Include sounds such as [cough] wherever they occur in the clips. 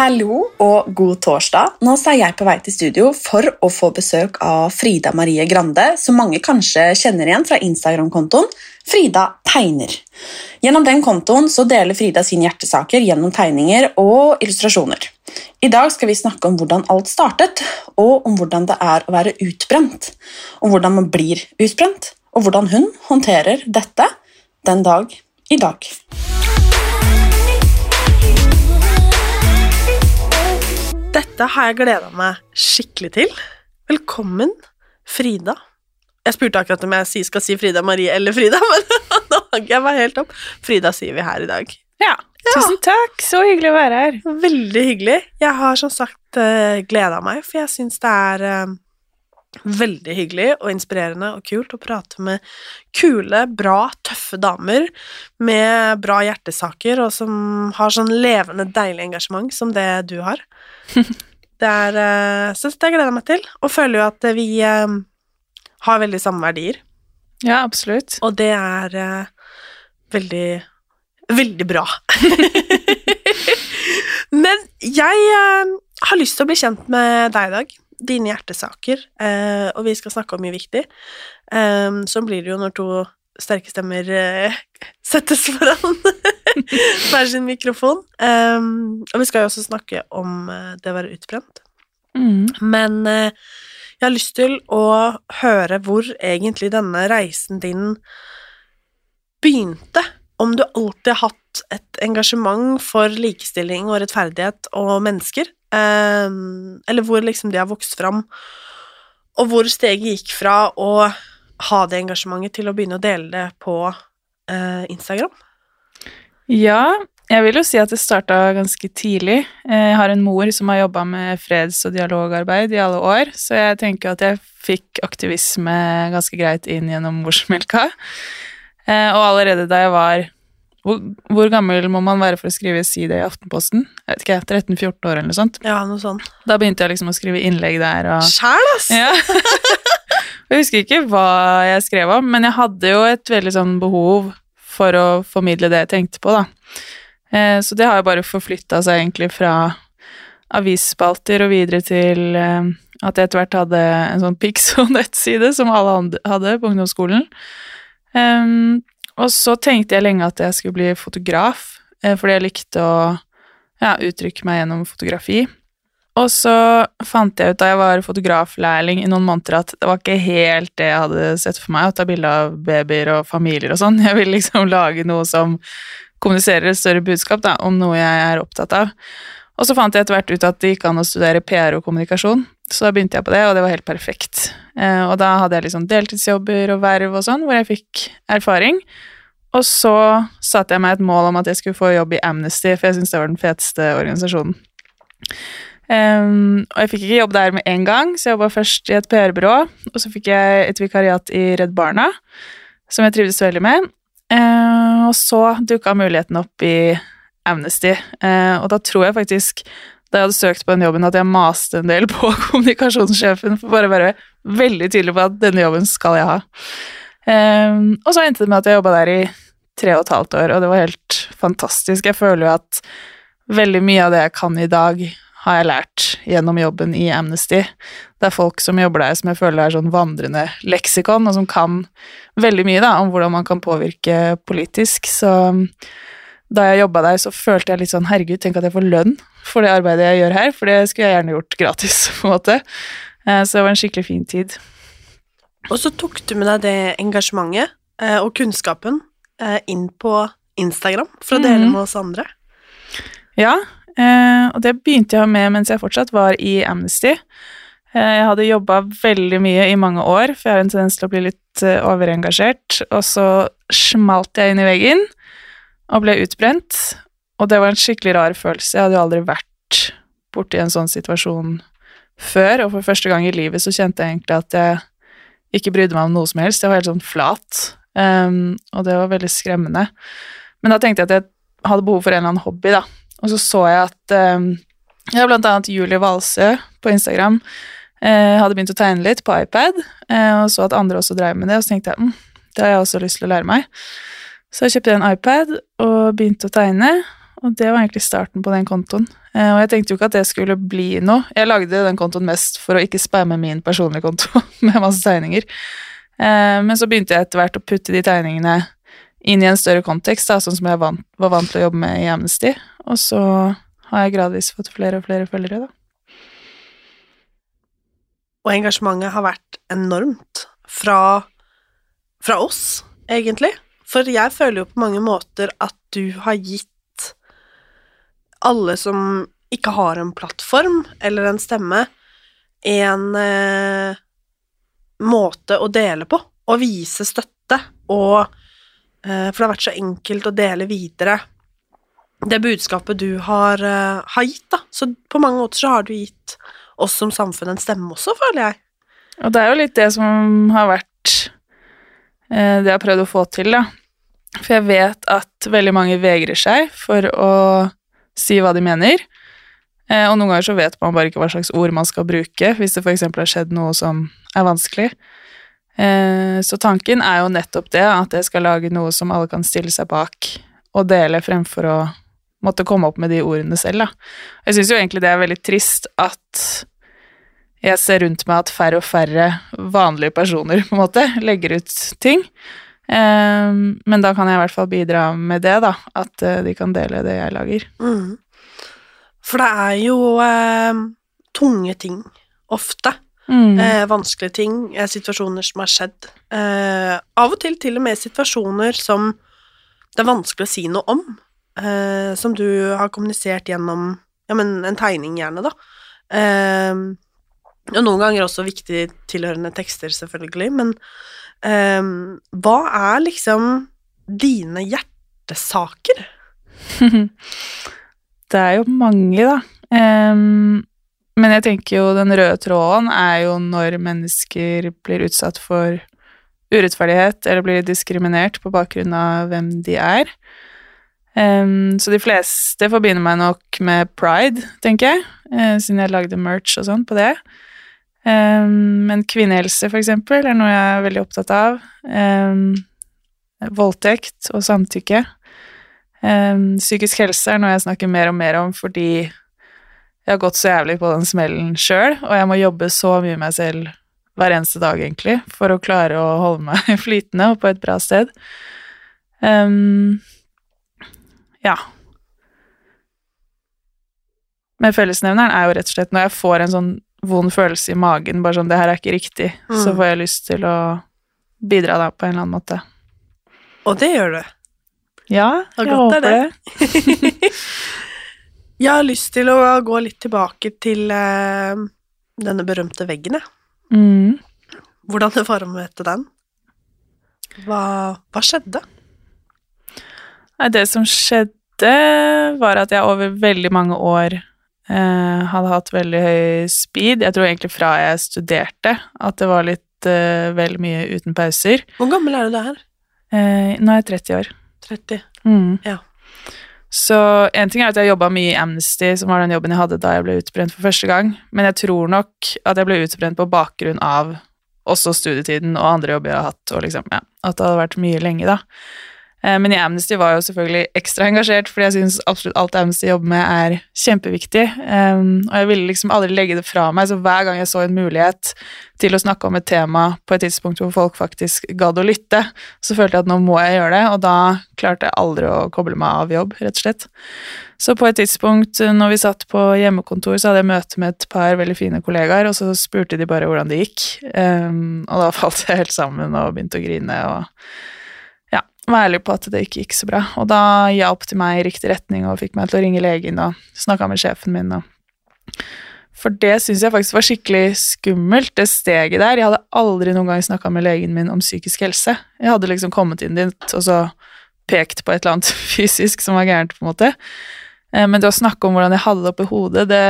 Hallo og god torsdag. Nå er jeg på vei til studio for å få besøk av Frida Marie Grande, som mange kanskje kjenner igjen fra Instagram-kontoen Frida tegner. Gjennom den kontoen deler Frida sine hjertesaker gjennom tegninger og illustrasjoner. I dag skal vi snakke om hvordan alt startet, og om hvordan det er å være utbrent. Om hvordan man blir utbrent, og hvordan hun håndterer dette den dag i dag. Dette har jeg gleda meg skikkelig til. Velkommen, Frida. Jeg spurte akkurat om jeg skal si Frida Marie eller Frida, [laughs] men nå hang jeg meg helt opp. Frida sier vi her i dag. Ja, tusen takk. Så hyggelig å være her. Veldig hyggelig. Jeg har som sagt uh, gleda meg, for jeg syns det er eh, veldig hyggelig og inspirerende og kult å prate med kule, bra, tøffe damer med bra hjertesaker, og som har sånn levende, deilig engasjement som det du har. [laughs] Det er uh, Så det gleder jeg meg til, og føler jo at vi eh, har veldig samme verdier, Ja, absolutt. og det er eh, veldig Veldig bra. [laughs] [laughs] Men jeg eh, har lyst til å bli kjent med deg i dag. Dine hjertesaker. eh, og vi skal snakke om mye viktig. Eh, sånn blir det jo når to sterke stemmer eh, [laughs] settes foran [laughs] hver sin mikrofon. Um, og vi skal jo også snakke om eh, det å være utbrent. Mm. Men eh, jeg har lyst til å høre hvor egentlig denne reisen din begynte. Om du alltid har hatt et engasjement for likestilling og rettferdighet og mennesker. Eh, eller hvor liksom det har vokst fram, og hvor steget gikk fra å ha det engasjementet til å begynne å dele det på eh, Instagram. Ja, jeg vil jo si at det starta ganske tidlig. Eh, Jeg har en mor som har jobba med freds- og dialogarbeid i alle år, så jeg tenker at jeg fikk aktivisme ganske greit inn gjennom morsmelka. Eh, Og allerede da jeg var hvor, hvor gammel må man være for å skrive side i Aftenposten? Jeg vet ikke, 13-14 år eller noe sånt. Ja, noe sånt. Da begynte jeg liksom å skrive innlegg der og Sjæl, ass! Ja. [laughs] jeg husker ikke hva jeg skrev om, men jeg hadde jo et veldig sånn behov for å formidle det jeg tenkte på, da. Eh, Så det har jo bare forflytta seg egentlig fra avisspalter og videre til eh, at jeg etter hvert hadde en sånn Pixo-nettside [laughs] som alle hadde på ungdomsskolen. Em, og så tenkte jeg lenge at jeg skulle bli fotograf, eh, fordi jeg likte å ja, uttrykke meg gjennom fotografi. Og så fant jeg ut da jeg var fotograflærling i noen måneder at det var ikke helt det jeg hadde sett for meg, å ta bilde av babyer og familier og sånn. [laughs] Jeg ville liksom lage noe som kommuniserer et større budskap da, om noe jeg er opptatt av. Og så fant jeg etter hvert ut at det gikk an å studere PR og kommunikasjon, så da begynte jeg på det, og det var helt perfekt. Eh, og da hadde jeg liksom deltidsjobber og verv og sånn, hvor jeg fikk erfaring. Og så satte jeg meg et mål om at jeg skulle få jobb i Amnesty, for jeg syntes det var den feteste organisasjonen. Um, og jeg fikk ikke jobb der med en gang, så jeg jobba først i et PR-byrå, og så fikk jeg et vikariat i Redd Barna, som jeg trivdes veldig med. Uh, og så dukka muligheten opp i Amnesty, uh, og da tror jeg faktisk da jeg hadde søkt på den jobben, at jeg maste en del på [laughs] kommunikasjonssjefen for bare å være veldig tydelig på at denne jobben skal jeg ha. Um, og så endte det med at jeg jobba der i tre og et halvt år, og det var helt fantastisk. Jeg føler jo at veldig mye av det jeg kan i dag, har jeg lært gjennom jobben i Amnesty. Det er folk som jobber der som jeg føler er sånn vandrende leksikon, og som kan veldig mye da, om hvordan man kan påvirke politisk. Så da jeg jobba der, så følte jeg litt sånn herregud, tenk at jeg får lønn for det arbeidet jeg gjør her, for det skulle jeg gjerne gjort gratis, [laughs] på en måte. Eh, så det var en skikkelig fin tid. Og så tok du med deg det engasjementet eh, og kunnskapen eh, inn på Instagram for å dele Mhm. med oss andre. Ja, og det begynte jeg med mens jeg fortsatt var i Amnesty. Jeg hadde jobba veldig mye i mange år, for jeg har en tendens til å bli litt overengasjert, og så smalt jeg inn i veggen og ble utbrent, og det var en skikkelig rar følelse. Jeg hadde jo aldri vært borti en sånn situasjon før, og for første gang i livet så kjente jeg egentlig at jeg ikke brydde meg om noe som helst. Jeg var helt sånn flat, um, og det var veldig skremmende. Men da tenkte jeg at jeg hadde behov for en eller annen hobby, da. Og så så jeg at um, ja, blant annet Julie Valsø på Instagram eh, hadde begynt å tegne litt på iPad, eh, og så at andre også drev med det, og så tenkte jeg mm, det har jeg også lyst til å lære meg. Så jeg kjøpte en iPad og begynte å tegne, og det var egentlig starten på den kontoen. Eh, og jeg tenkte jo ikke at det skulle bli noe. Jeg lagde den kontoen mest for å ikke spamme min personlige konto [laughs] med masse tegninger. Eh, men så begynte jeg etter hvert å putte de tegningene inn i en større kontekst, da, sånn som jeg var vant til å jobbe med i Amnesty. Og så har jeg gradvis fått flere og flere følgere, da. Og engasjementet har vært enormt fra, fra oss, egentlig. For jeg føler jo på mange måter at du har gitt alle som ikke har en plattform eller en stemme, en eh, måte å dele på, og vise støtte, og eh, For det har vært så enkelt å dele videre det budskapet du har, eh, har gitt, da. Så på mange måter så har du gitt oss som samfunn en stemme også, føler jeg. Og det er jo litt det som har vært eh, det jeg har prøvd å få til, da. For jeg vet at veldig mange vegrer seg for å si hva de mener. Eh, og noen ganger så vet man bare ikke hva slags ord man skal bruke, hvis det f.eks. har skjedd noe som er vanskelig. Eh, så tanken er jo nettopp det, at jeg skal lage noe som alle kan stille seg bak og dele, fremfor å måtte komme opp med de ordene selv, da. Jeg syns jo egentlig det er veldig trist at jeg ser rundt meg at færre og færre vanlige personer på en måte legger ut ting. Eh, men da kan jeg i hvert fall bidra med det, da. At eh, de kan dele det jeg lager. Mm. For det er jo eh, tunge ting, ofte. Mm. Eh, vanskelige ting, eh, situasjoner som har skjedd. Eh, av og til til og med situasjoner som det er vanskelig å si noe om. Eh, som du har kommunisert gjennom ja, men en tegning, gjerne, da. Eh, og noen ganger også viktig tilhørende tekster, selvfølgelig, men eh, hva er liksom dine hjertesaker? [laughs] det er jo mange, da. Um, men jeg tenker jo den røde tråden er jo når mennesker blir utsatt for urettferdighet eller blir diskriminert på bakgrunn av hvem de er. Um, så de fleste forbinder meg nok med pride, tenker jeg, uh, siden jeg lagde merch og sånn på det. Em, men kvinnehelse, for eksempel, er noe jeg er veldig opptatt av. Um, voldtekt og samtykke. Um, psykisk helse er noe jeg snakker mer og mer om fordi jeg har gått så jævlig på den smellen sjøl, og jeg må jobbe så mye med meg selv hver eneste dag, egentlig, for å klare å holde meg [laughs] flytende og på et bra sted. Um, ja. Men fellesnevneren er jo rett og slett når jeg får en sånn vond følelse i magen, bare sånn 'det her er ikke riktig', Mm. så får jeg lyst til å bidra da på en eller annen måte. Og det gjør du. Ja, jeg er håper det. det. [laughs] Jeg har lyst til å gå litt tilbake til uh, denne berømte veggen, jeg. Mm. Hvordan det var å møte den. Hva, hva skjedde? Nei, det som skjedde, var at jeg over veldig mange år eh, hadde hatt veldig høy speed. Jeg tror egentlig fra jeg studerte at det var litt uh, vel mye uten pauser. Hvor gammel er du da her? Uh, nå er jeg 30 år. 30. Mm. Ja. Så en ting er at jeg jobba mye i Amnesty, som var den jobben jeg hadde da jeg ble utbrent for første gang, men jeg tror nok at jeg ble utbrent på bakgrunn av også studietiden og andre jobber jeg har hatt, og liksom, ja, at det hadde vært mye lenge, da. Eh, Men i Amnesty var jeg jo selvfølgelig ekstra engasjert, fordi jeg syns absolutt alt Amnesty jobber med, er kjempeviktig. Um, og jeg ville liksom aldri legge det fra meg, så hver gang jeg så en mulighet til å snakke om et tema på et tidspunkt hvor folk faktisk gadd å lytte, så følte jeg at nå må jeg gjøre det, og da klarte jeg aldri å koble meg av jobb, rett og slett. Så på et tidspunkt når vi satt på hjemmekontor, så hadde jeg møte med et par veldig fine kollegaer, og så spurte de bare hvordan det gikk. Um, og da [laughs] falt jeg helt sammen og begynte å grine og var ærlig på at det ikke gikk så bra. Og da hjalp de meg i riktig retning og fikk meg til å ringe legen og snakka med sjefen min. Og for det syns jeg faktisk var skikkelig skummelt, det steget der. Jeg hadde aldri noen gang snakka med legen min om psykisk helse. Jeg hadde liksom kommet inn dit og så pekt på et eller annet [laughs] fysisk som var gærent, på en måte. Eh, Men det å snakke om hvordan jeg hadde det oppi hodet, det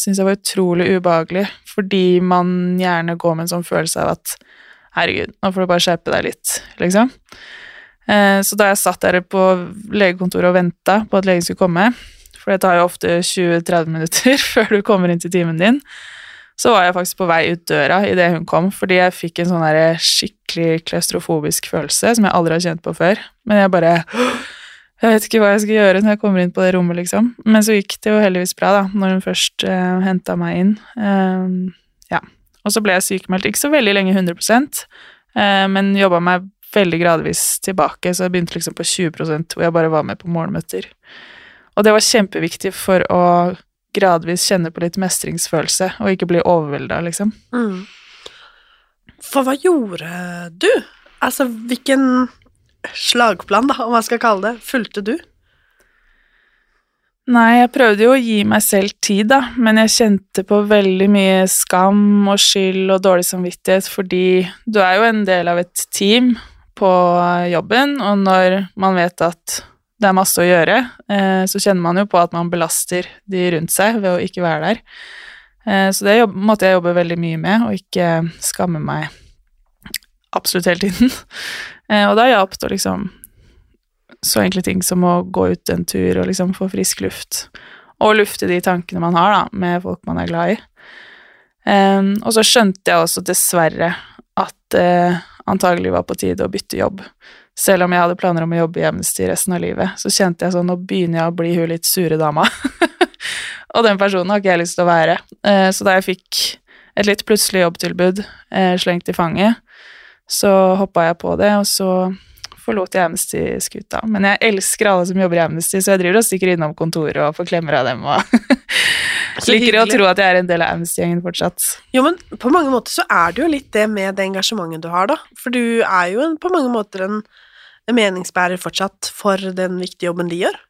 syns jeg var utrolig ubehagelig, fordi man gjerne går med en sånn følelse av at herregud, nå får du bare skjerpe deg litt, liksom. Eh, Så da jeg satt der på legekontoret og venta på at legen skulle komme, for det tar jo ofte 20-30 minutter [laughs] før du kommer inn til timen din, så var jeg faktisk på vei ut døra idet hun kom, fordi jeg fikk en sånn skikkelig klaustrofobisk følelse som jeg aldri har kjent på før. Men jeg bare Jeg vet ikke hva jeg skal gjøre når jeg kommer inn på det rommet, liksom. Men så gikk det jo heldigvis bra, da, når hun først uh, henta meg inn. Uh, ja. Og så ble jeg sykemeldt, ikke så veldig lenge, 100 uh, men jobba meg veldig gradvis tilbake, så jeg begynte liksom på 20% hvor jeg bare var med på morgenmøter. Og det var kjempeviktig for å gradvis kjenne på litt mestringsfølelse, og ikke bli overvelda, liksom. Mm. For hva gjorde du? Altså, hvilken slagplan, da, om man skal kalle det, fulgte du? Nei, jeg prøvde jo å gi meg selv tid, da, men jeg kjente på veldig mye skam og skyld og dårlig samvittighet, fordi du er jo en del av et team på jobben, og når man vet at det er masse å gjøre, eh, så kjenner man jo på at man belaster de rundt seg ved å ikke være der. Eh, så det måtte jeg jobbe veldig mye med, og ikke skamme meg absolutt hele tiden. [laughs] Eh, og da hjalp det å liksom så enkle ting som å gå ut en tur og liksom få frisk luft. Og lufte de tankene man har da, med folk man er glad i. Og så skjønte jeg også dessverre at antagelig var på tide å bytte jobb. Selv om jeg hadde planer om å jobbe i Amnesty resten av livet, så kjente jeg sånn nå begynner jeg å bli hun litt sure dama. [laughs] og den personen har ikke jeg lyst til å være. Uh, så da jeg fikk et litt plutselig jobbtilbud uh, slengt i fanget, så hoppa jeg på det, og så forlot jeg Amnesty-skuta. Men jeg elsker alle som jobber i Amnesty, så jeg driver og stikker innom kontoret og får klemmer av dem. og [laughs] Liker å tro at jeg er en del av Amnesty-gjengen fortsatt. Jo, men på mange måter så er det jo litt det med det engasjementet du har, da. For du er jo en, på mange måter en, en meningsbærer fortsatt for den viktige jobben de gjør.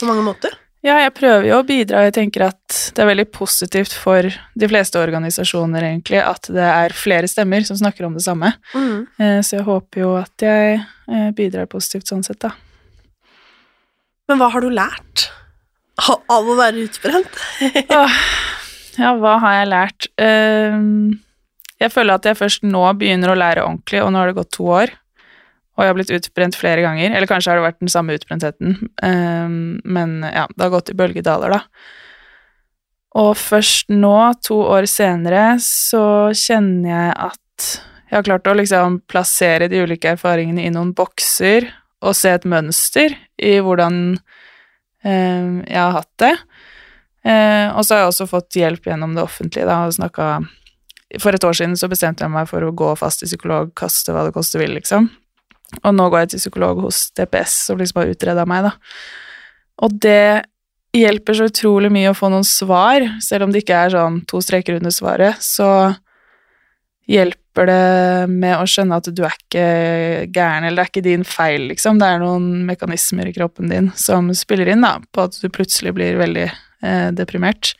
På mange måter. Ja, jeg prøver jo å bidra, jeg tenker at det er veldig positivt for de fleste organisasjoner, egentlig, at det er flere stemmer som snakker om det samme. Mm. Eh, Så jeg håper jo at jeg eh, bidrar positivt sånn sett, da. Men hva har du lært av å være utbrent? [laughs] Ja, hva har jeg lært? Ehm, jeg føler at jeg først nå begynner å lære ordentlig, og nå har det gått to år. Og jeg har blitt utbrent flere ganger, eller kanskje har det vært den samme utbrentheten. ehm, men ja, det har gått i bølgedaler, da. Og først nå, to år senere, så kjenner jeg at jeg har klart å liksom plassere de ulike erfaringene i noen bokser og se et mønster i hvordan jeg har hatt det. Eh, og så har jeg også fått hjelp gjennom det offentlige, da, og snakket, For et år siden så bestemte jeg meg for å gå fast til psykolog, kaste hva det koste vil, liksom. Og nå går jeg til psykolog hos DPS, som liksom har utreda meg, da. Og det hjelper så utrolig mye å få noen svar, selv om det ikke er sånn to streker under svaret, så hjelper det med å skjønne at du er ikke gæren, eller det er ikke din feil, liksom. Det er noen mekanismer i kroppen din som spiller inn da, på at du plutselig blir veldig eh, deprimert.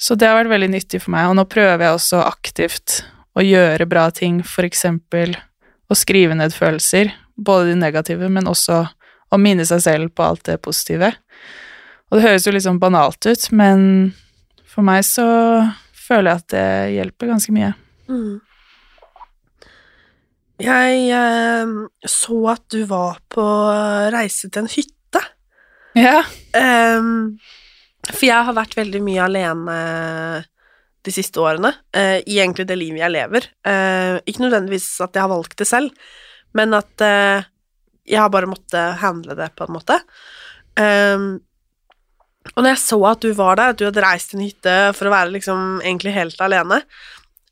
Så det har vært veldig nyttig for meg, og nå prøver jeg også aktivt å gjøre bra ting, for eksempel å skrive ned følelser, både de negative, men også å minne seg selv på alt det positive. Og det høres jo litt sånn banalt ut, men for meg så føler jeg at det hjelper ganske mye. Mm. Jeg eh, så at du var på reise til en hytte. Ja. Um, for jeg har vært veldig mye alene de siste årene, uh, i egentlig det livet jeg lever. Uh, ikke nødvendigvis at jeg har valgt det selv, men at uh, jeg har bare måttet handle det, på en måte. Um, og når jeg så at du var der, at du hadde reist til en hytte for å være liksom egentlig helt alene,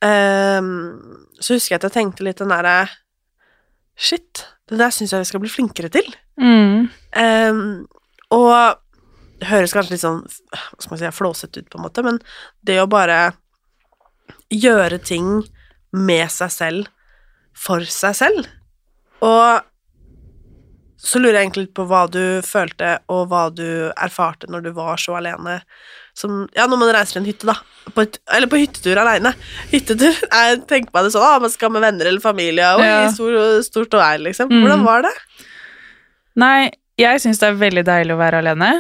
ehm, så husker jeg at jeg tenkte litt den derre Shit, det der syns jeg vi skal bli flinkere til. Mm. Um, og det høres kanskje litt sånn hva skal man si, flåsete ut, på en måte, men det å bare gjøre ting med seg selv for seg selv Og så lurer jeg egentlig litt på hva du følte, og hva du erfarte når du var så alene som Ja, når man reiser til en hytte, da. På et, eller på hyttetur aleine. Hyttetur Jeg [laughs] tenker meg det sånn, ah, man skal med venner eller familie, og Ja. i stor, stort og vei, liksom. Mm. Hvordan var det? Nei, jeg syns det er veldig deilig å være alene.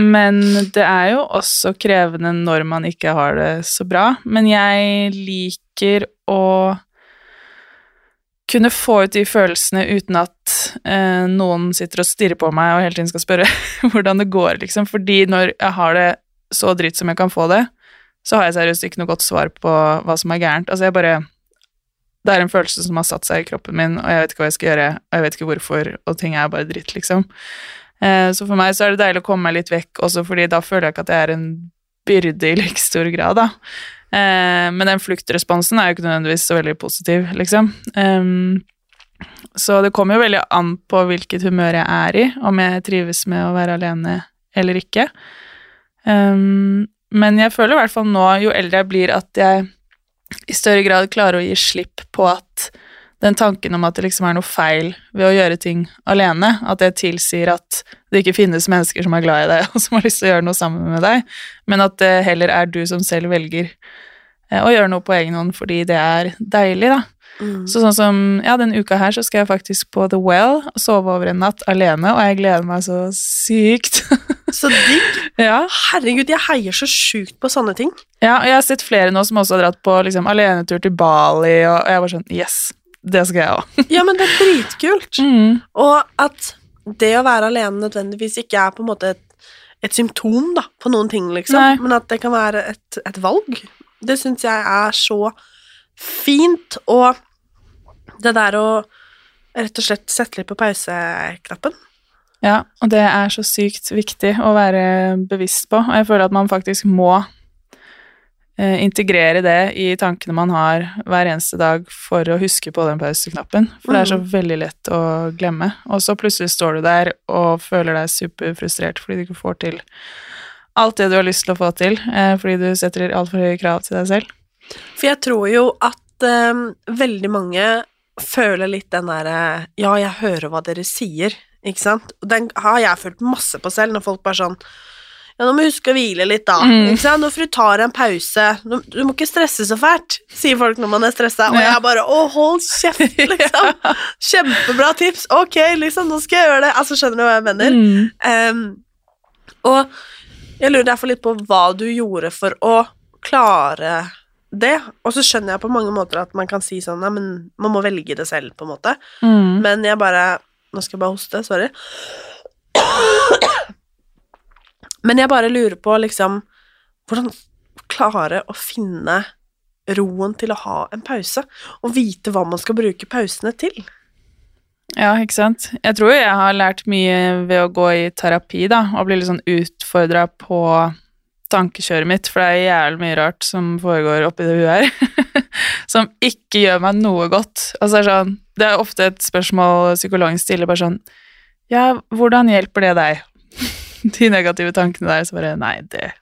Men det er jo også krevende når man ikke har det så bra. Men jeg liker å kunne få ut de følelsene uten at eh, noen sitter og stirrer på meg og hele tiden skal spørre [laughs] hvordan det går, liksom. Fordi når jeg har det så dritt som jeg kan få det, så har jeg seriøst ikke noe godt svar på hva som er gærent. Altså, jeg bare Det er en følelse som har satt seg i kroppen min, og jeg vet ikke hva jeg skal gjøre, og jeg vet ikke hvorfor, og ting er bare dritt, liksom. Eh, så for meg så er det deilig å komme meg litt vekk, også fordi da føler jeg ikke at jeg er en byrde i like stor grad, da. Eh, men den fluktresponsen er jo ikke nødvendigvis så veldig positiv, liksom. Så det kommer jo veldig an på hvilket humør jeg er i, om jeg trives med å være alene eller ikke. Men jeg føler i hvert fall nå, jo eldre jeg blir, at jeg i større grad klarer å gi slipp på at den tanken om at det liksom er noe feil ved å gjøre ting alene, at det tilsier at det ikke finnes mennesker som er glad i deg, [laughs] og som har lyst til å gjøre noe sammen med deg, men at det heller er du som selv velger eh, å gjøre noe på egen hånd fordi det er deilig, da. Så sånn som, ja, den uka her så skal jeg faktisk på The Well og sove over en natt alene, og jeg gleder meg så sykt. [laughs] Så digg. ja. Herregud, jeg heier så sjukt på sånne ting. ja, og jeg har sett flere nå som også har dratt på liksom alenetur til Bali, og jeg var sånn, yes, det skal jeg også. Ja, men det er dritkult. [laughs] Mm. Og at det å være alene nødvendigvis ikke er på en måte et, et symptom da, på noen ting, liksom, Nei. men at det kan være et, et valg. Det syns jeg er så fint, og det der å rett og slett sette litt på pauseknappen. Ja, og det er så sykt viktig å være bevisst på, og jeg føler at man faktisk må integrere det i tankene man har hver eneste dag for å huske på den pauseknappen, for det er så Mhm. veldig lett å glemme. Og så plutselig står du der og føler deg superfrustrert fordi du ikke får til alt det du har lyst til å få til, eh, fordi du setter altfor høye krav til deg selv. For jeg tror jo at eh, veldig mange føler litt den derre Ja, jeg hører hva dere sier, ikke sant? Den har jeg følt masse på selv, når folk bare sånn Ja, nå må du huske å hvile litt, da. Mm. Ikke sant? Nå får du ta deg en pause. Nå- Du må ikke stresse så fælt, sier folk når man er stressa. Og jeg bare Å, hold kjeft, [laughs] liksom. Kjempebra tips. Ok, liksom, nå skal jeg gjøre det. Altså, skjønner du hva jeg mener? Mm. Um, og jeg lurer derfor litt på hva du gjorde for å klare det. Og så skjønner jeg på mange måter at man kan si sånn Nei, men man må velge det selv, på en måte. Mm. Men jeg bare Nå skal jeg bare hoste, sorry. Men jeg bare lurer på, liksom Hvordan klare å finne roen til å ha en pause, og vite hva man skal bruke pausene til. Ja, ikke sant. Jeg tror jeg har lært mye ved å gå i terapi, da, og bli litt sånn utfordra på tankekjøret mitt, for det er jævlig mye rart som foregår oppi det huet her, [laughs] som ikke gjør meg noe godt. Altså, det er sånn, det er ofte et spørsmål psykologen stiller, bare sånn Ja, hvordan hjelper det deg? [laughs] De negative tankene der, så bare Nei, det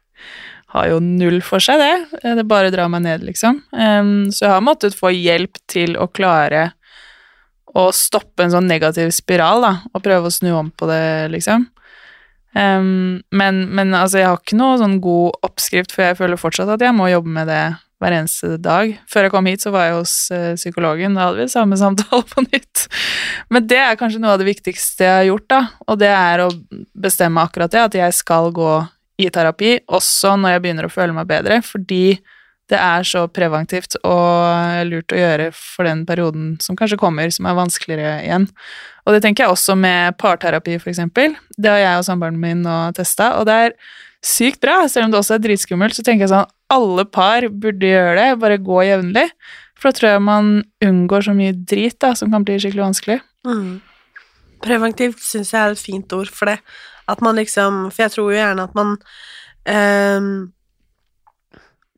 har jo null for seg, det. Det bare drar meg ned, liksom. Så jeg har måttet få hjelp til å klare å stoppe en sånn negativ spiral, da, og prøve å snu om på det, liksom. Men, men altså, jeg har ikke noe sånn god oppskrift, for jeg føler fortsatt at jeg må jobbe med det hver eneste dag. Før jeg kom hit, så var jeg hos eh, psykologen, da hadde vi samme [laughs] samtale på nytt. Men det er kanskje noe av det viktigste jeg har gjort, da, og det er å bestemme akkurat det, at jeg skal gå i terapi, også når jeg begynner å føle meg bedre, fordi det er så preventivt og lurt å gjøre for den perioden som kanskje kommer, som er vanskeligere igjen. Og det tenker jeg også med parterapi, for eksempel. Det har jeg og samboeren min nå testa, og det er sykt bra. Selv om det også er dritskummelt, så tenker jeg sånn alle par burde gjøre det, bare gå jevnlig. For da tror jeg man unngår så mye drit da, som kan bli skikkelig vanskelig. Mm. Preventivt syns jeg er et fint ord for det. At man liksom For jeg tror jo gjerne at man ehm,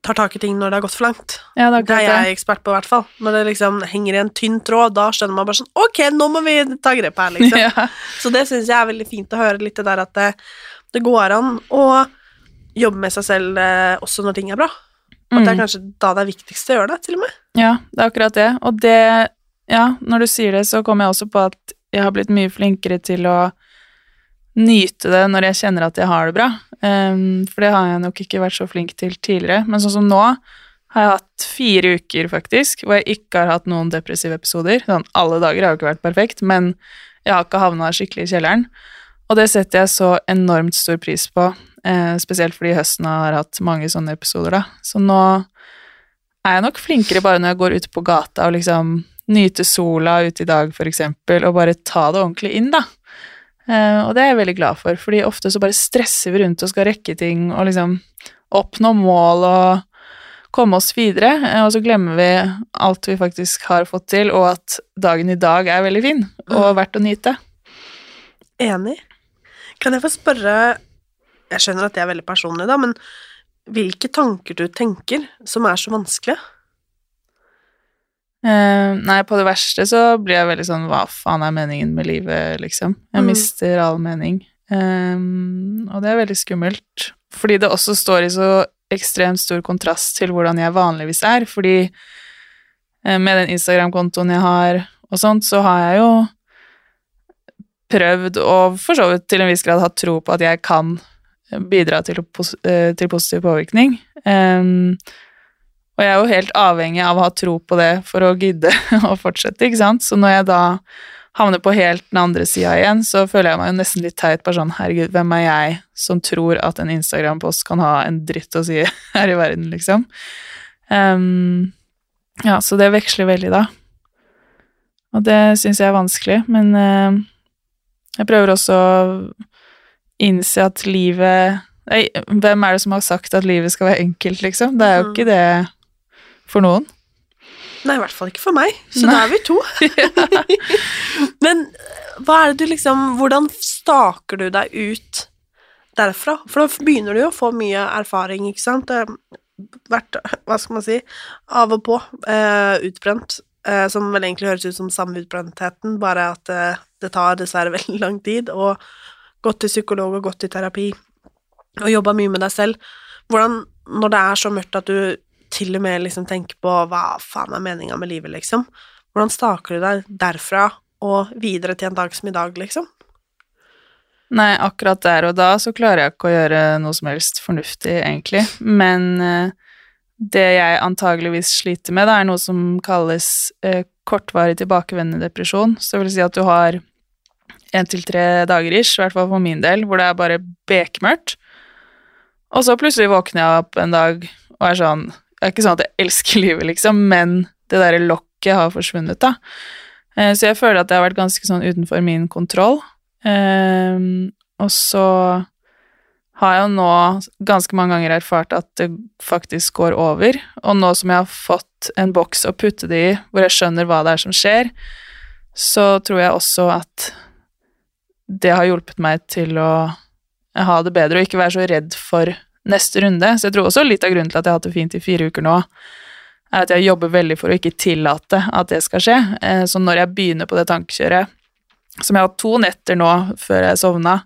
tar tak i ting når det har gått for langt. Ja, det er Det er jeg ekspert på, i hvert fall. Når det liksom henger i en tynn tråd, da skjønner man bare sånn Ok, nå må vi ta grep her, liksom. [laughs] Ja. Så det syns jeg er veldig fint å høre litt det der at det, det går an å jobbe med seg selv eh, også når ting er bra. At det er Mm. kanskje da det er viktigst å gjøre det, til og med. Ja, det er akkurat det. Og det, ja, når du sier det, så kommer jeg også på at jeg har blitt mye flinkere til å nyte det når jeg kjenner at jeg har det bra. Um, for det har jeg nok ikke vært så flink til tidligere. Men sånn som nå har jeg hatt fire uker, faktisk, hvor jeg ikke har hatt noen depressive episoder. Sånn, alle dager har jo ikke vært perfekt, men jeg har ikke havna skikkelig i kjelleren. Og det setter jeg så enormt stor pris på, eh, spesielt fordi høsten har hatt mange sånne episoder, da. Så nå er jeg nok flinkere bare når jeg går ute på gata og liksom nyte sola ute i dag, for eksempel, og bare ta det ordentlig inn, da. Eh, og det er jeg veldig glad for, fordi ofte så bare stresser vi rundt og skal rekke ting og liksom oppnå mål og komme oss videre, eh, og så glemmer vi alt vi faktisk har fått til, og at dagen i dag er veldig fin og verdt å nyte. Enig. Kan jeg få spørre Jeg skjønner at det er veldig personlig, da, men hvilke tanker du tenker som er så vanskelige? Uh, nei, på det verste så blir jeg veldig sånn Hva faen er meningen med livet, liksom? Jeg Mm. mister all mening. Um, og det er veldig skummelt. Fordi det også står i så ekstremt stor kontrast til hvordan jeg vanligvis er. Fordi uh, med den Instagram-kontoen jeg har og sånt, så har jeg jo prøvd og for så vidt til en viss grad hatt tro på at jeg kan bidra til, pos eh, til positiv påvirkning. Um, og jeg er jo helt avhengig av å ha tro på det for å gidde [laughs] å fortsette, ikke sant. Så når jeg da havner på helt den andre sida igjen, så føler jeg meg jo nesten litt teit. Bare sånn, herregud, hvem er jeg som tror at en Instagram-post kan ha en dritt å si [laughs] her i verden, liksom? Um, ja, så det veksler veldig, da. Og det syns jeg er vanskelig, men eh, jeg prøver også å innse at livet Nei, hvem er det som har sagt at livet skal være enkelt, liksom? Det er jo Mhm. ikke det for noen. Nei, i hvert fall ikke for meg, så Nei. da er vi to. [laughs] [laughs] Men hva er det du liksom Hvordan staker du deg ut derfra? For da begynner du jo å få mye erfaring, ikke sant? Vært, hva skal man si, av og på eh, utbrent, eh, som vel egentlig høres ut som samme utbrentheten, bare at eh, det tar dessverre [laughs] veldig lang tid, og gått til psykolog og gått til terapi, og jobba mye med deg selv. Hvordan, når det er så mørkt at du til og med liksom tenker på hva faen er meninga med livet, liksom, hvordan staker du deg derfra og videre til en dag som i dag, liksom? Nei, akkurat der og da så klarer jeg ikke å gjøre noe som helst fornuftig, egentlig. Men eh, det jeg antageligvis sliter med, da, er noe som kalles eh, kortvarig tilbakevendende depresjon. Så det vil si at du har én til tre dager ish, i hvert fall for min del, hvor det er bare bekmørkt. Og så plutselig våkner jeg opp en dag og er sånn Det er ikke sånn at jeg elsker [laughs] livet, liksom, men det derre lokket har forsvunnet, da. Eh, Så jeg føler at det har vært ganske sånn utenfor min kontroll. Ehm, og så har jeg jo nå ganske mange ganger erfart at det faktisk går over, og nå som jeg har fått en boks å putte det i, hvor jeg skjønner hva det er som skjer, så tror jeg også at det har hjulpet meg til å ha det bedre og ikke være så redd for neste runde. Så jeg tror også litt av grunnen til at jeg har hatt det fint i fire uker nå, er at jeg jobber veldig for å ikke tillate at det skal skje. Eh, Så når jeg begynner på det tankekjøret, som jeg har hatt to netter nå før jeg sovna,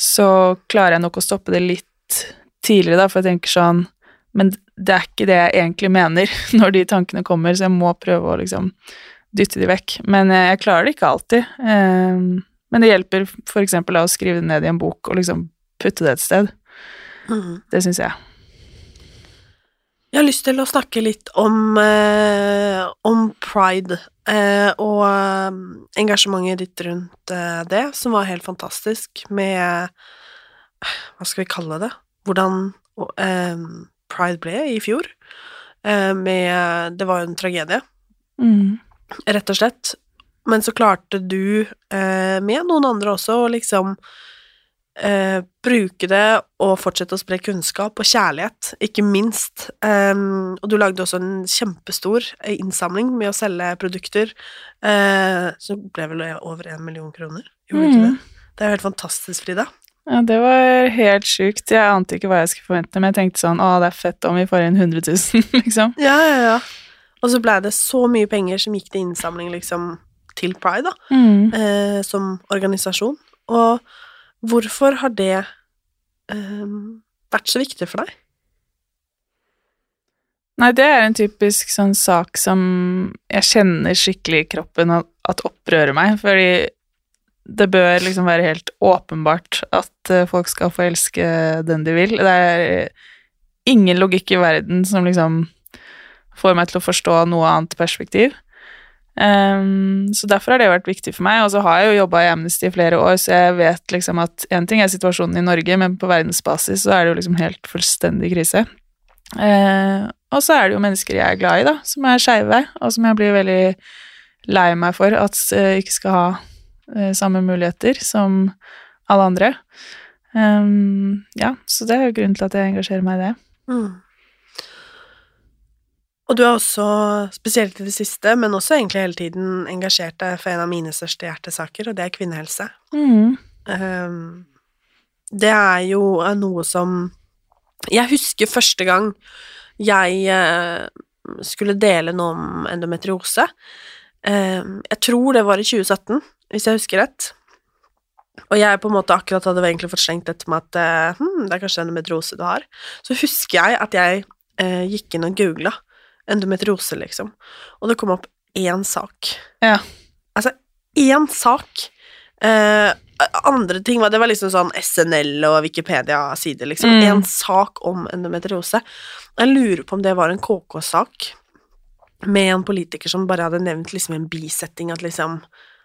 så klarer jeg nok å stoppe det litt tidligere, da, for jeg tenker sånn Men det er ikke det jeg egentlig mener [laughs] når de tankene kommer, så jeg må prøve å liksom dytte de vekk. Men eh, jeg klarer det ikke alltid. Men det hjelper eksempel å skrive det ned i en bok og liksom putte det et sted. Det syns jeg. Jeg har lyst til å snakke litt om, eh, om pride eh, og eh, engasjementet ditt rundt eh, det, som var helt fantastisk, med Hva skal vi kalle det? Hvordan eh, pride ble i fjor. Eh, med Det var jo en tragedie, Mm. rett og slett. Men så klarte du, eh, med noen andre også, å liksom eh, bruke det og fortsette å spre kunnskap og kjærlighet, ikke minst. Eh, og du lagde også en kjempestor eh, innsamling med å selge produkter, eh, som ble vel over én million kroner. Gjorde du ikke Mm. det? Det er jo helt fantastisk, Frida. Ja, det var helt sjukt. Jeg ante ikke hva jeg skulle forvente, men jeg tenkte sånn Å, det er fett om vi får inn 100 000, [laughs] liksom. Ja, ja, ja. Og så ble det så mye penger som gikk til innsamling, liksom, til Pride, da, Mm. eh, som organisasjon. Og hvorfor har det eh, vært så viktig for deg? Nei, det er en typisk sånn sak som jeg kjenner skikkelig i kroppen at, opprører meg, fordi det bør liksom være helt åpenbart at eh, folk skal få elske den de vil. Det er ingen logikk i verden som liksom får meg til å forstå noe annet perspektiv. Ehm, så derfor har det vært viktig for meg, og så har jeg jo jobba i Amnesty i flere år, så jeg vet liksom at én ting er situasjonen i Norge, men på verdensbasis så er det jo liksom helt fullstendig krise. Uh, og så er det jo mennesker jeg er glad i, da, som er skeive, og som jeg blir veldig lei meg for at uh, ikke skal ha uh, samme muligheter som alle andre. Um, ja, så det er jo grunnen til at jeg engasjerer meg i det. Mm. Og du har også, spesielt i det siste, men også egentlig hele tiden, engasjert deg for en av mine største hjertesaker, og det er kvinnehelse. Mm. Um, det er jo noe som Jeg husker første gang jeg uh, skulle dele noe om endometriose. Um, jeg tror det var i 2017, hvis jeg husker rett. Og jeg på en måte akkurat hadde egentlig fått slengt dette med at hm, det er kanskje endometriose du har. Så husker jeg at jeg eh, gikk inn og googla endometriose, liksom, og det kom opp én sak. Ja. Altså, én sak. Eh, andre ting var Det var liksom sånn SNL og Wikipedia-sider, liksom. Mm. En sak om endometriose. Jeg lurer på om det var en KK-sak med en politiker som bare hadde nevnt liksom en bisetting at liksom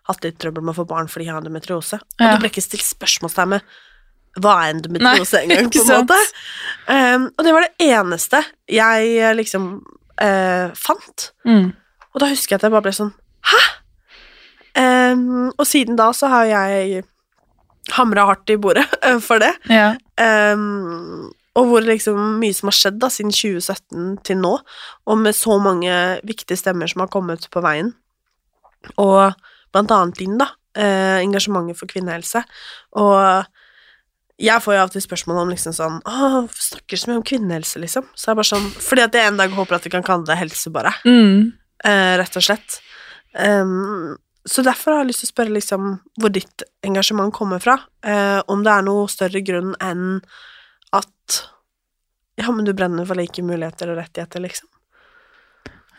hatt litt trøbbel med å få barn fordi jeg har endometriose. Og Ja. det ble ikke stilt spørsmålstegn med hva er endometriose [laughs] engang, på en måte. Um, og det var det eneste jeg liksom eh, fant. Mm. Og da husker jeg at jeg bare ble sånn Hæ?! Um, og siden da så har jeg hamra hardt i bordet [laughs] for det. Ja. Um, og hvor liksom mye som har skjedd da siden 2017 til nå, og med så mange viktige stemmer som har kommet på veien. Og blant annet din, da. Eh, engasjementet for kvinnehelse. Og jeg får jo av og til spørsmål om liksom sånn Å, snakker så mye om kvinnehelse, liksom? Så jeg bare sånn Fordi at jeg en dag håper at vi kan kalle det helse, bare Mm. Uh, rett og slett. Um, så derfor har jeg lyst til å spørre liksom hvor ditt engasjement kommer fra. Uh, om det er noe større grunn enn at Ja, men du brenner for like muligheter og rettigheter, liksom.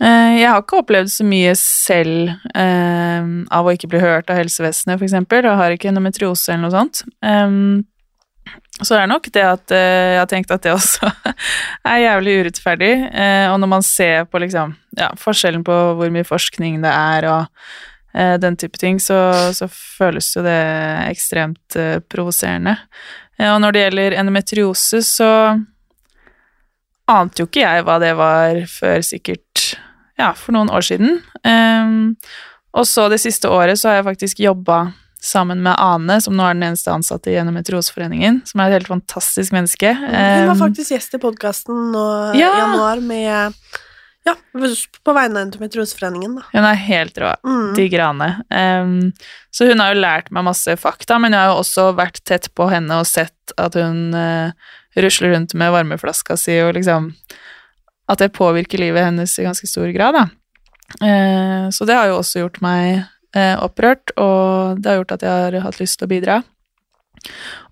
Uh, Jeg har ikke opplevd så mye selv av å ikke bli hørt av helsevesenet, for eksempel, og har ikke endometriose eller noe sånt. Em, så det er nok det at eh, jeg har tenkt at det [laughs] også er jævlig urettferdig, eh, og når man ser på liksom, ja, forskjellen på hvor mye forskning det er og eh, den type ting, så, så føles jo det ekstremt provoserende. Og når det gjelder endometriose, så ante jo ikke jeg hva det var før sikkert ja, for noen år siden. Ehm, og så det siste året så har jeg faktisk jobba sammen med Ane, som nå er den eneste ansatte i Endometrioseforeningen, som er et helt fantastisk menneske. Hun var Ehm, faktisk gjest i podkasten nå i Ja. januar med Ja, på vegne av Endometrioseforeningen, da. Hun er helt rå. Mm. Digger Ane. Um, så hun har jo lært meg masse fakta, men jeg har jo også vært tett på henne og sett at hun uh, rusler rundt med varmeflaska si, og liksom At det påvirker livet hennes i ganske stor grad, da. Uh, så det har jo også gjort meg eh, opprørt, og det har gjort at jeg har hatt lyst til å bidra.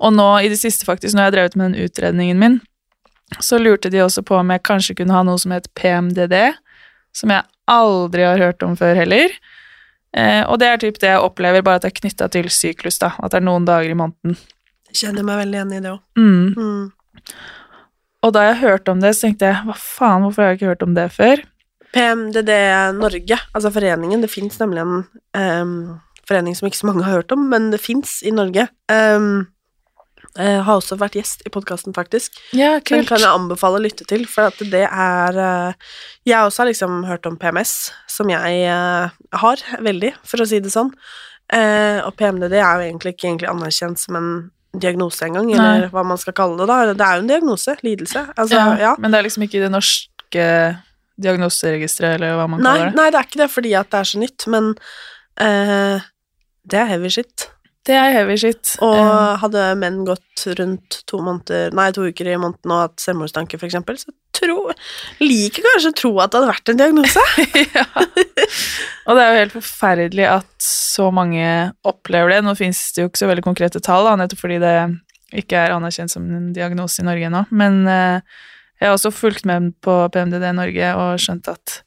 Og nå i det siste, faktisk, når jeg har drevet med den utredningen min, så lurte de også på om jeg kanskje kunne ha noe som het PMDD, som jeg aldri har hørt om før heller. Eh, og det er typ det jeg opplever, bare at det er knytta til syklus, da. At det er noen dager i måneden. Kjenner meg veldig igjen i det òg. Mm. Mm. Og da jeg hørte om det, så tenkte jeg hva faen, hvorfor har jeg ikke hørt om det før? PMDD Norge, altså foreningen, det fins nemlig en um, forening som ikke så mange har hørt om, men det fins i Norge. Um, har også vært gjest i podkasten, faktisk. Ja, kult. Den kan jeg anbefale å lytte til, for at det er eh, Jeg også har liksom hørt om PMS, som jeg eh, har, veldig, for å si det sånn. Og PMDD er jo egentlig ikke egentlig anerkjent som en diagnose engang, eller hva man skal kalle det. da. Det er jo en diagnose. Lidelse. Altså, ja, ja. Men det er liksom ikke det norske diagnoseregisteret, eller hva man Nei, kaller det. nei, det er ikke det fordi at det er så nytt, men eh, det er heavy shit. Det er heavy shit. Og Eh, hadde menn gått rundt to måneder, nei, to uker i måneden og hatt selvmordstanke, for eksempel, så tro, liker kanskje å tro at det hadde vært en diagnose. [laughs] ja. Og det er jo helt forferdelig at så mange opplever det. Nå finnes det jo ikke så veldig konkrete tall, da, nettopp fordi det ikke er anerkjent som en diagnose i Norge ennå. Men eh, jeg har også fulgt med på PMDD Norge og skjønt at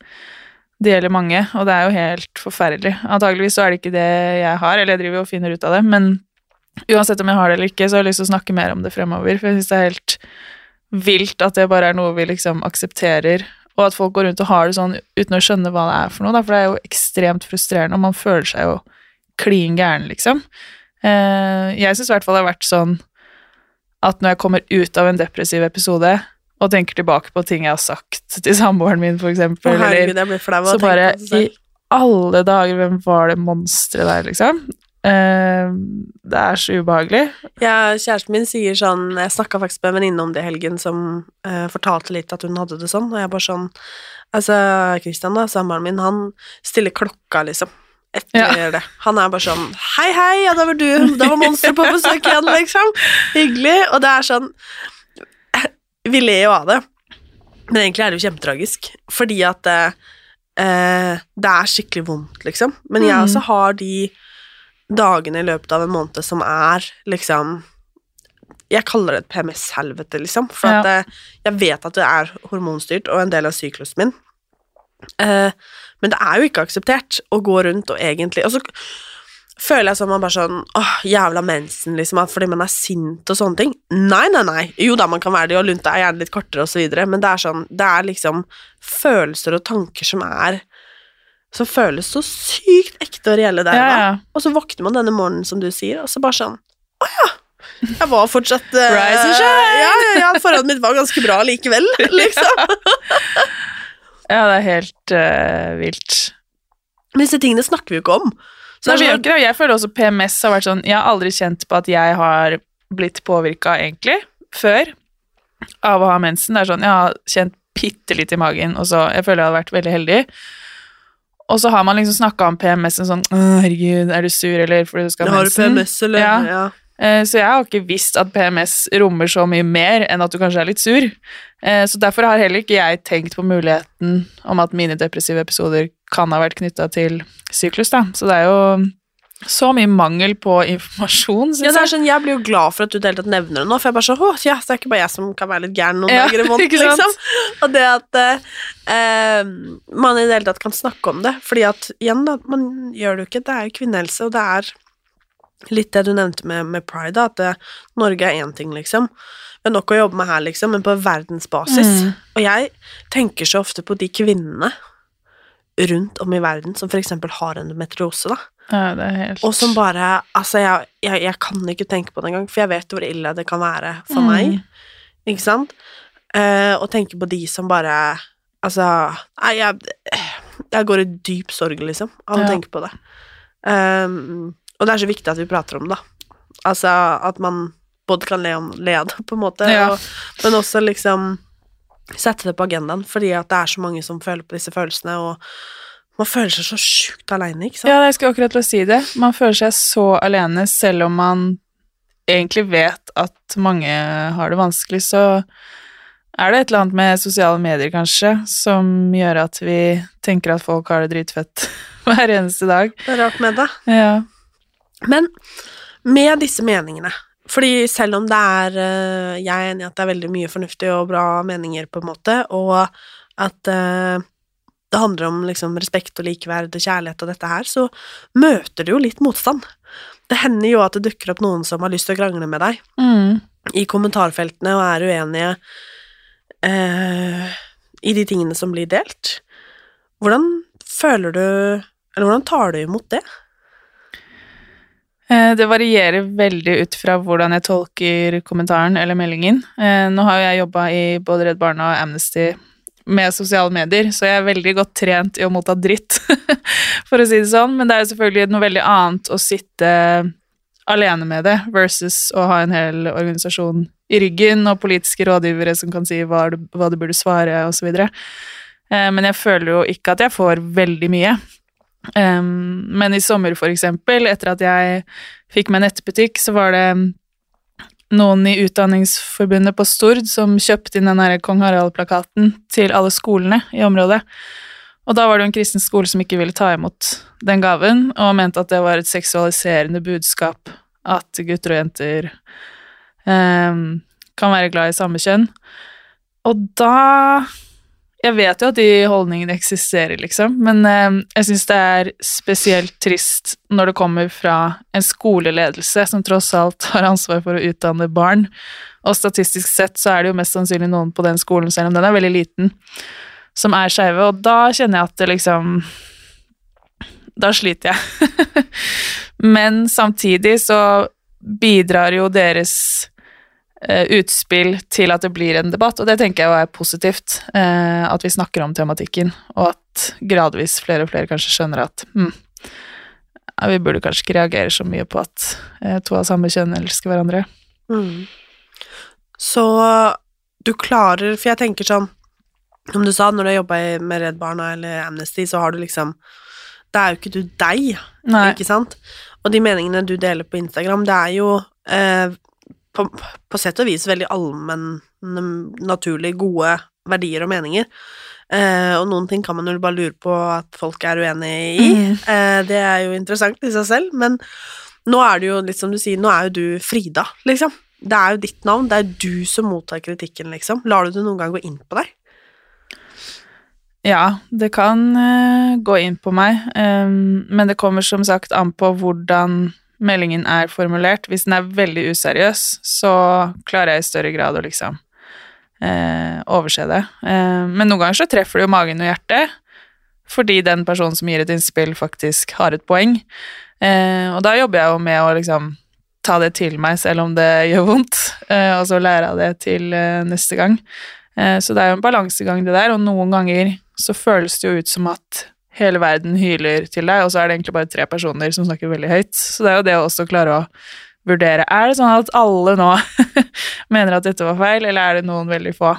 det gjelder mange, og det er jo helt forferdelig. Antageligvis så er det ikke det jeg har, eller jeg driver og finner ut av det, men uansett om jeg har det eller ikke, så har jeg lyst til å snakke mer om det fremover, for jeg syns det er helt vilt at det bare er noe vi liksom aksepterer, og at folk går rundt og har det sånn uten å skjønne hva det er for noe, for det er jo ekstremt frustrerende, og man føler seg jo klin gæren, liksom. Eh, jeg syns i hvert fall det har vært sånn at når jeg kommer ut av en depressiv episode og tenker tilbake på ting jeg har sagt til samboeren min, for Å, eksempel, herregud, jeg blir flau av så å tenke bare på det i alle dager, hvem var det monsteret der, liksom? Uh, det er så ubehagelig. Ja, kjæresten min sier sånn Jeg snakka faktisk med en venninne om det i helgen, som uh, fortalte litt at hun hadde det sånn, og jeg bare sånn Altså, Christian, da, samboeren min, han stiller klokka, liksom. Etter det. Han er bare sånn Hei, hei, ja, da var du Da var monsteret på besøk igjen, [laughs] liksom. Hyggelig. Og det er sånn Vi ler jo av det, men egentlig er det jo kjempetragisk, fordi at eh, eh, det er skikkelig vondt, liksom. Men jeg Mm. også har de dagene i løpet av en måned som er liksom Jeg kaller det et PMS-helvete, liksom. For Ja. at eh, jeg vet at det er hormonstyrt og en del av syklusen min. Eh, men det er jo ikke akseptert å gå rundt og egentlig Og så føler jeg som man bare sånn Åh, jævla mensen, liksom, fordi man er sint og sånne ting. Nei, nei, nei. Jo da, man kan være det, og lunta er gjerne litt kortere og så videre, men det er sånn Det er liksom følelser og tanker som er Som føles så sykt ekte og reelle der og Ja, da. ja. Og så våkner man denne morgenen, som du sier, og så bare sånn Å ja! Jeg var fortsatt uh, Rise and shine! Ja, ja, ja, forholdet mitt var ganske bra likevel, [laughs] liksom. Ja, det er helt uh, vilt. Men disse tingene snakker vi jo ikke om. Så Nei, vi gjør ikke det. Jeg føler også PMS har vært sånn Jeg har aldri kjent på at jeg har blitt påvirka, egentlig, før av å ha mensen. Det er sånn Jeg har kjent bitte litt i magen, og så Jeg føler jeg har vært veldig heldig. Og så har man liksom snakka om PMS en sånn Herregud, er du sur, eller fordi du skal ha har du mensen? PMS, eller? Ja. Ja. Eh, Så jeg har ikke visst at PMS rommer så mye mer enn at du kanskje er litt sur. Eh, Så derfor har heller ikke jeg tenkt på muligheten om at mine depressive episoder kan ha vært knytta til syklus, da. Så det er jo så mye mangel på informasjon, Ja, det er jeg. sånn, Jeg blir jo glad for at du i det hele tatt nevner det nå, for jeg bare sånn Å, ja, det er ikke bare jeg som kan være litt gæren noen Ja, dager i [laughs] måneden, liksom. Og det at eh, eh, man i det hele tatt kan snakke om det, fordi at igjen, da, man gjør det jo ikke, det er jo kvinnehelse, og det er litt det du nevnte med, med pride, da, at det, Norge er én ting, liksom. Vi har nok å jobbe med her, liksom, men på verdensbasis. Mm. Og jeg tenker så ofte på de kvinnene rundt om i verden som eksempel har endometriose, da. Ja, det er helt Og som bare Altså, jeg, jeg, jeg kan ikke tenke på det engang, for jeg vet hvor ille det kan være for Mm. meg. Ikke sant? Eh, og tenke på de som bare Altså Nei, jeg, jeg går i dyp sorg, liksom, av å tenke på det. Um, og det er så viktig at vi prater om det. Altså at man både kan le, om, le av det, på en måte, Ja. og, men også liksom sette det på agendaen, fordi at det er så mange som føler på disse følelsene, og man føler seg så sjukt aleine, ikke sant? Ja, jeg skulle akkurat til å si det. Man føler seg så alene, selv om man egentlig vet at mange har det vanskelig, så er det et eller annet med sosiale medier, kanskje, som gjør at vi tenker at folk har det dritfett [laughs] hver eneste dag. Det er rart med det. Ja. Men med disse meningene Fordi selv om det er eh, Jeg er enig i at det er veldig mye fornuftig og bra meninger, på en måte, og at eh, det handler om liksom respekt og likeverd og kjærlighet og dette her, så møter du jo litt motstand. Det hender jo at det dukker opp noen som har lyst til å krangle med deg Mm. i kommentarfeltene og er uenige eh, i de tingene som blir delt. Hvordan føler du Eller hvordan tar du imot det? Eh, Det varierer veldig ut fra hvordan jeg tolker kommentaren eller meldingen. Eh, Nå har jeg jobba i både Redd Barna og Amnesty med sosiale medier, så jeg er veldig godt trent i å motta dritt, [laughs] for å si det sånn. Men det er jo selvfølgelig noe veldig annet å sitte alene med det, versus å ha en hel organisasjon i ryggen og politiske rådgivere som kan si hva du, hva du burde svare, osv. Eh, men jeg føler jo ikke at jeg får veldig mye. Um, men i sommer, for eksempel, etter at jeg fikk meg nettbutikk, så var det noen i Utdanningsforbundet på Stord som kjøpte inn den der Kong Harald-plakaten til alle skolene i området. Og da var det jo en kristen skole som ikke ville ta imot den gaven, og mente at det var et seksualiserende budskap at gutter og jenter um, kan være glad i samme kjønn. Og da Jeg vet jo at de holdningene eksisterer, liksom, men eh, jeg syns det er spesielt trist når det kommer fra en skoleledelse som tross alt har ansvar for å utdanne barn, og statistisk sett så er det jo mest sannsynlig noen på den skolen, selv om den er veldig liten, som er skeive, og da kjenner jeg at det liksom Da sliter jeg. [laughs] Men samtidig så bidrar jo deres utspill til at det blir en debatt, og det tenker jeg er positivt. Eh, at vi snakker om tematikken, og at gradvis flere og flere kanskje skjønner at hm, vi burde kanskje ikke reagere så mye på at eh, to av samme kjønn elsker hverandre. Mm. Så du klarer For jeg tenker sånn Som du sa, når du har jobba med Redd Barna eller Amnesty, så har du liksom Det er jo ikke du deg, Nei. ikke sant? Og de meningene du deler på Instagram, det er jo eh, på, på sett og vis veldig allmenn, naturlig gode verdier og meninger. Eh, og noen ting kan man jo bare lure på at folk er uenig i. Mm. Eh, det er jo interessant i seg selv, men nå er det jo litt som du sier, nå er jo du Frida, liksom. Det er jo ditt navn, det er du som mottar kritikken, liksom. Lar du det noen gang gå inn på deg? Ja, det kan uh, gå inn på meg, um, men det kommer som sagt an på hvordan meldingen er formulert. Hvis den er veldig useriøs, så klarer jeg i større grad å liksom eh, overse det. Eh, men noen ganger så treffer det jo magen og hjertet, fordi den personen som gir et innspill, faktisk har et poeng. Eh, og da jobber jeg jo med å liksom ta det til meg, selv om det gjør vondt, eh, og så lære av det til eh, neste gang. Eh, så det er jo en balansegang, det der, og noen ganger så føles det jo ut som at hele verden hyler til deg, og så er det egentlig bare tre personer som snakker veldig høyt. Så det er jo det å også klare å vurdere. Er det sånn at alle nå [laughs] mener at dette var feil, eller er det noen veldig få?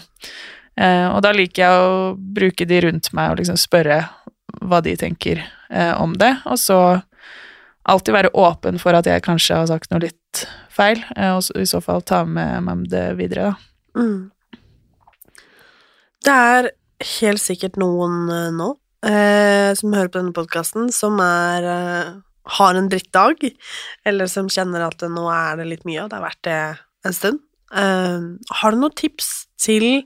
Eh, og da liker jeg å bruke de rundt meg og liksom spørre hva de tenker eh, om det, og så alltid være åpen for at jeg kanskje har sagt noe litt feil, eh, og i så fall ta med meg det videre, da. Mm. Det er helt sikkert noen eh, nå eh, som hører på denne podkasten, som er eh, har en drittdag, eller som kjenner at nå er det litt mye, og det har vært det en stund. Eh, har du noen tips til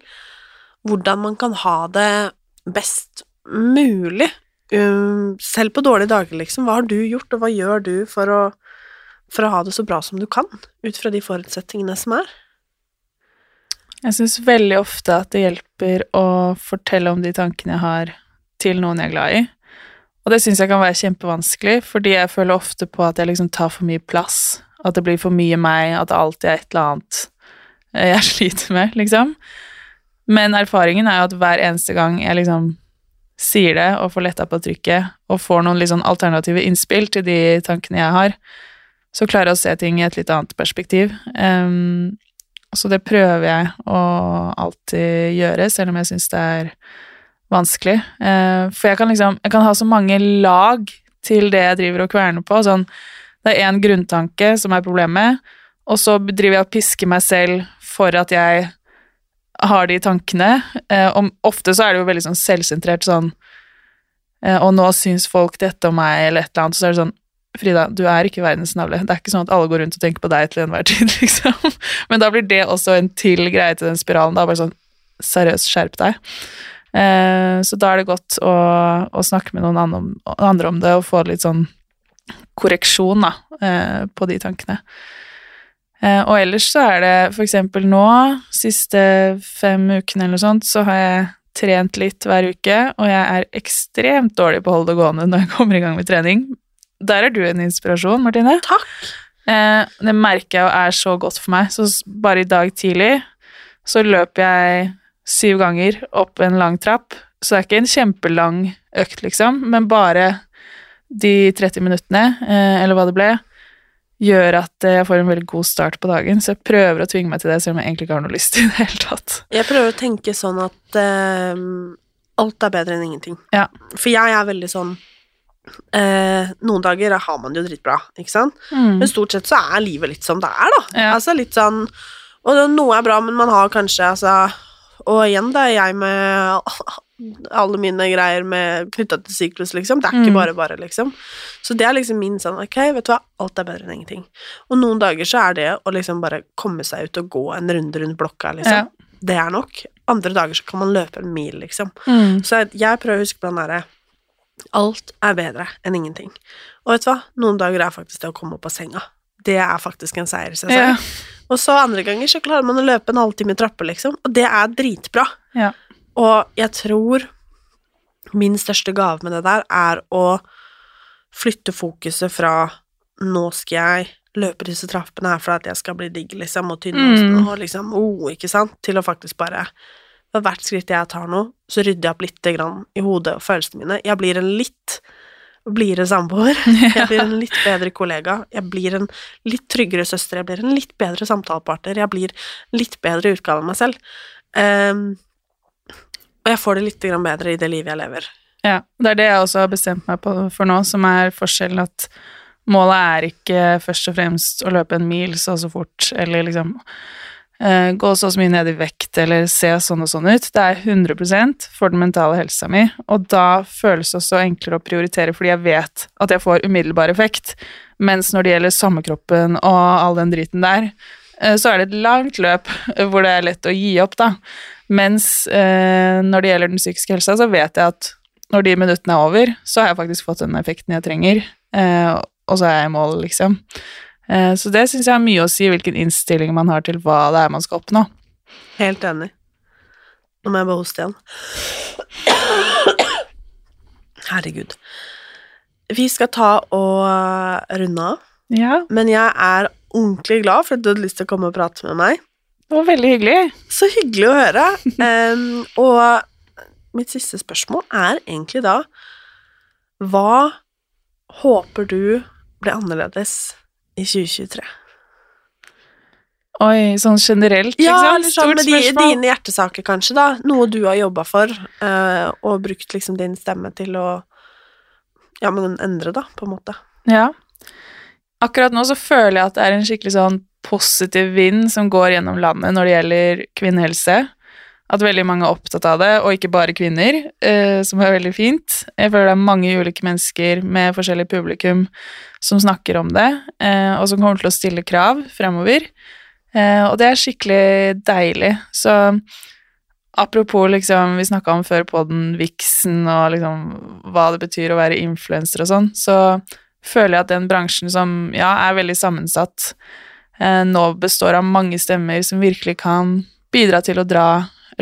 hvordan man kan ha det best mulig, um, selv på dårlige dager, liksom? Hva har du gjort, og hva gjør du for å, for å ha det så bra som du kan, ut fra de forutsetningene som er? Jeg syns veldig ofte at det hjelper å fortelle om de tankene jeg har, til noen jeg er glad i. Og det syns jeg kan være kjempevanskelig, fordi jeg føler ofte på at jeg liksom tar for mye plass. At det blir for mye meg, at det alltid er et eller annet jeg [laughs] sliter med, liksom. Men erfaringen er jo at hver eneste gang jeg liksom sier det og får letta på trykket, og får noen sånn alternative innspill til de tankene jeg har, så klarer jeg å se ting i et litt annet perspektiv. Um, så det prøver jeg å alltid gjøre, selv om jeg syns det er vanskelig. Uh, for jeg kan liksom Jeg kan ha så mange lag til det jeg driver og kverner på. Sånn, det er én grunntanke som er problemet, og så driver jeg og pisker meg selv for at jeg har de tankene. Uh, og ofte så er det jo veldig sånn selvsentrert sånn Og nå syns folk dette om meg, eller et eller annet, så er det sånn Frida, du er ikke verdens navle. Det er ikke sånn at alle går rundt og tenker på deg til enhver tid, [laughs] liksom. Men da blir det også en til greie til den spiralen. Da bare sånn Seriøst, skjerp deg. Eh, så da er det godt å, å snakke med noen andre om, det og få litt sånn korreksjon da, eh, på de tankene. Eh, og ellers så er det for eksempel nå, siste fem ukene eller noe sånt, så har jeg trent litt hver uke, og jeg er ekstremt dårlig på å holde det gående når jeg [laughs] kommer i gang med trening. Der er du en inspirasjon, Martine. Takk! Det merker jeg og er så godt for meg. Så bare i dag tidlig så løper jeg syv ganger opp en lang trapp. Så det er ikke en kjempelang økt, liksom, men bare de 30 minuttene, eh, eller hva det ble, gjør at jeg får en veldig god start på dagen. Så jeg prøver å tvinge meg til det, selv om jeg egentlig ikke har noe lyst til det hele tatt. Jeg prøver å tenke sånn at eh, alt er bedre enn ingenting. Ja. For jeg er veldig sånn eh, Noen dager har man det jo dritbra, ikke sant? Mm. Men stort sett så er livet litt som det er, da. Ja. Altså litt sånn Og noe er bra, men man har kanskje altså Og igjen, da, er jeg med [laughs] alle mine greier med knytta til syklus, liksom. Det er ikke Mm. bare bare, liksom. Så det er liksom min sånn Ok, vet du hva, alt er bedre enn ingenting. Og noen dager så er det å liksom bare komme seg ut og gå en runde rundt blokka, liksom. Ja. Det er nok. Andre dager så kan man løpe en mil, liksom. Mm. Så jeg, jeg prøver å huske på den derre Alt er bedre enn ingenting. Og vet du hva, noen dager er faktisk det å komme opp av senga. Det er faktisk en seier i seg selv. Ja. Og så andre ganger så klarer man å løpe en halvtime i trapper, liksom. Og det er dritbra. Ja. Og jeg tror min største gave med det der er å flytte fokuset fra nå skal jeg løpe disse trappene her for at jeg skal bli digg, liksom, og tynn Mm. og liksom, oh, ikke sant, til å faktisk bare for hvert skritt jeg tar nå, så rydder jeg opp litt grann i hodet og følelsene mine. Jeg blir en litt blidere samboer. [laughs] Jeg blir en litt bedre kollega. Jeg blir en litt tryggere søster. Jeg blir en litt bedre samtalepartner. Jeg blir en litt bedre utgave av meg selv. Um, og jeg får det litt bedre i det livet jeg lever. Ja, det er det jeg også har bestemt meg på for nå, som er forskjellen at målet er ikke først og fremst å løpe en mil så og så fort, eller liksom gå så og så mye ned i vekt, eller se sånn og sånn ut. Det er 100 for den mentale helsa mi, og da føles det også enklere å prioritere, fordi jeg vet at jeg får umiddelbar effekt, mens når det gjelder sommerkroppen og all den driten der, eh, så er det et langt løp [laughs] hvor det er lett å gi opp, da. Mens eh, når det gjelder den psykiske helsa, så vet jeg at når de minuttene er over, så har jeg faktisk fått den effekten jeg trenger, eh, og så er jeg i mål, liksom. Eh, så det syns jeg har mye å si, hvilken innstilling man har til hva det er man skal oppnå. Helt enig. Nå må jeg bare hoste igjen. Herregud. Vi skal ta og runde av, Ja, men jeg er ordentlig glad for at du hadde lyst til å komme og prate med meg. det var veldig hyggelig. Så hyggelig å høre. [laughs] um, og mitt siste spørsmål er egentlig da Hva håper du blir annerledes i 2023? Oi, sånn generelt, Ja, liksom. eller sånn med de, dine hjertesaker, kanskje, da. Noe du har jobba for, eh, og brukt liksom din stemme til å Ja, men endre, da, på en måte. Ja. Akkurat nå så føler jeg at det er en skikkelig sånn positiv vind som går gjennom landet når det gjelder kvinnehelse. At veldig mange er opptatt av det, og ikke bare kvinner, eh, som er veldig fint. Jeg føler det er mange ulike mennesker med forskjellig publikum som snakker om det, eh, og som kommer til å stille krav fremover. Eh, og det er skikkelig deilig. Så apropos liksom, vi snakka om før på den viksen og liksom hva det betyr å være influenser og sånn, så føler jeg at den bransjen som ja, er veldig sammensatt, eh, nå består av mange stemmer som virkelig kan bidra til å dra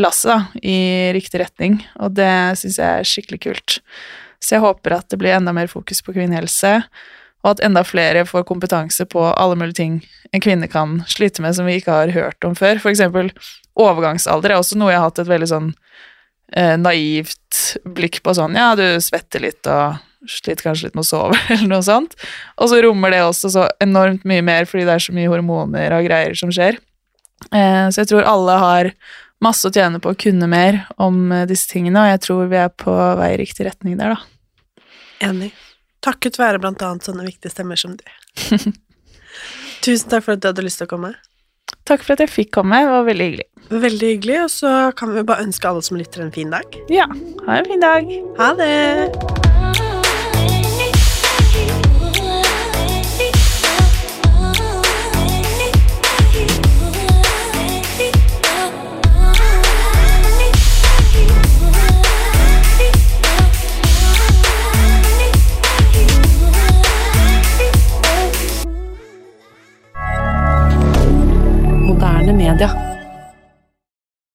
lasset da, i riktig retning, og det syns jeg er skikkelig kult. Så jeg håper at det blir enda mer fokus på kvinnehelse, og at enda flere får kompetanse på alle mulige ting en kvinne kan slite med som vi ikke har hørt om før. For eksempel overgangsalder er også noe jeg har hatt et veldig sånn eh, naivt blikk på sånn, ja, du svetter litt og sliter kanskje litt med å sove, [laughs] eller noe sånt. Og så rommer det også så enormt mye mer, fordi det er så mye hormoner og greier som skjer. Eh, så jeg tror alle har masse å tjene på å kunne mer om eh, disse tingene, og jeg tror vi er på vei i riktig retning der, da. Enig. Takket være blant annet sånne viktige stemmer som du. [laughs] Tusen takk for at du hadde lyst til å komme. Takk for at jeg fikk komme, det var veldig hyggelig. Veldig hyggelig, og så kan vi bare ønske alle som lytter en fin dag. Ja, ha en fin dag. Ha det! Moderne media.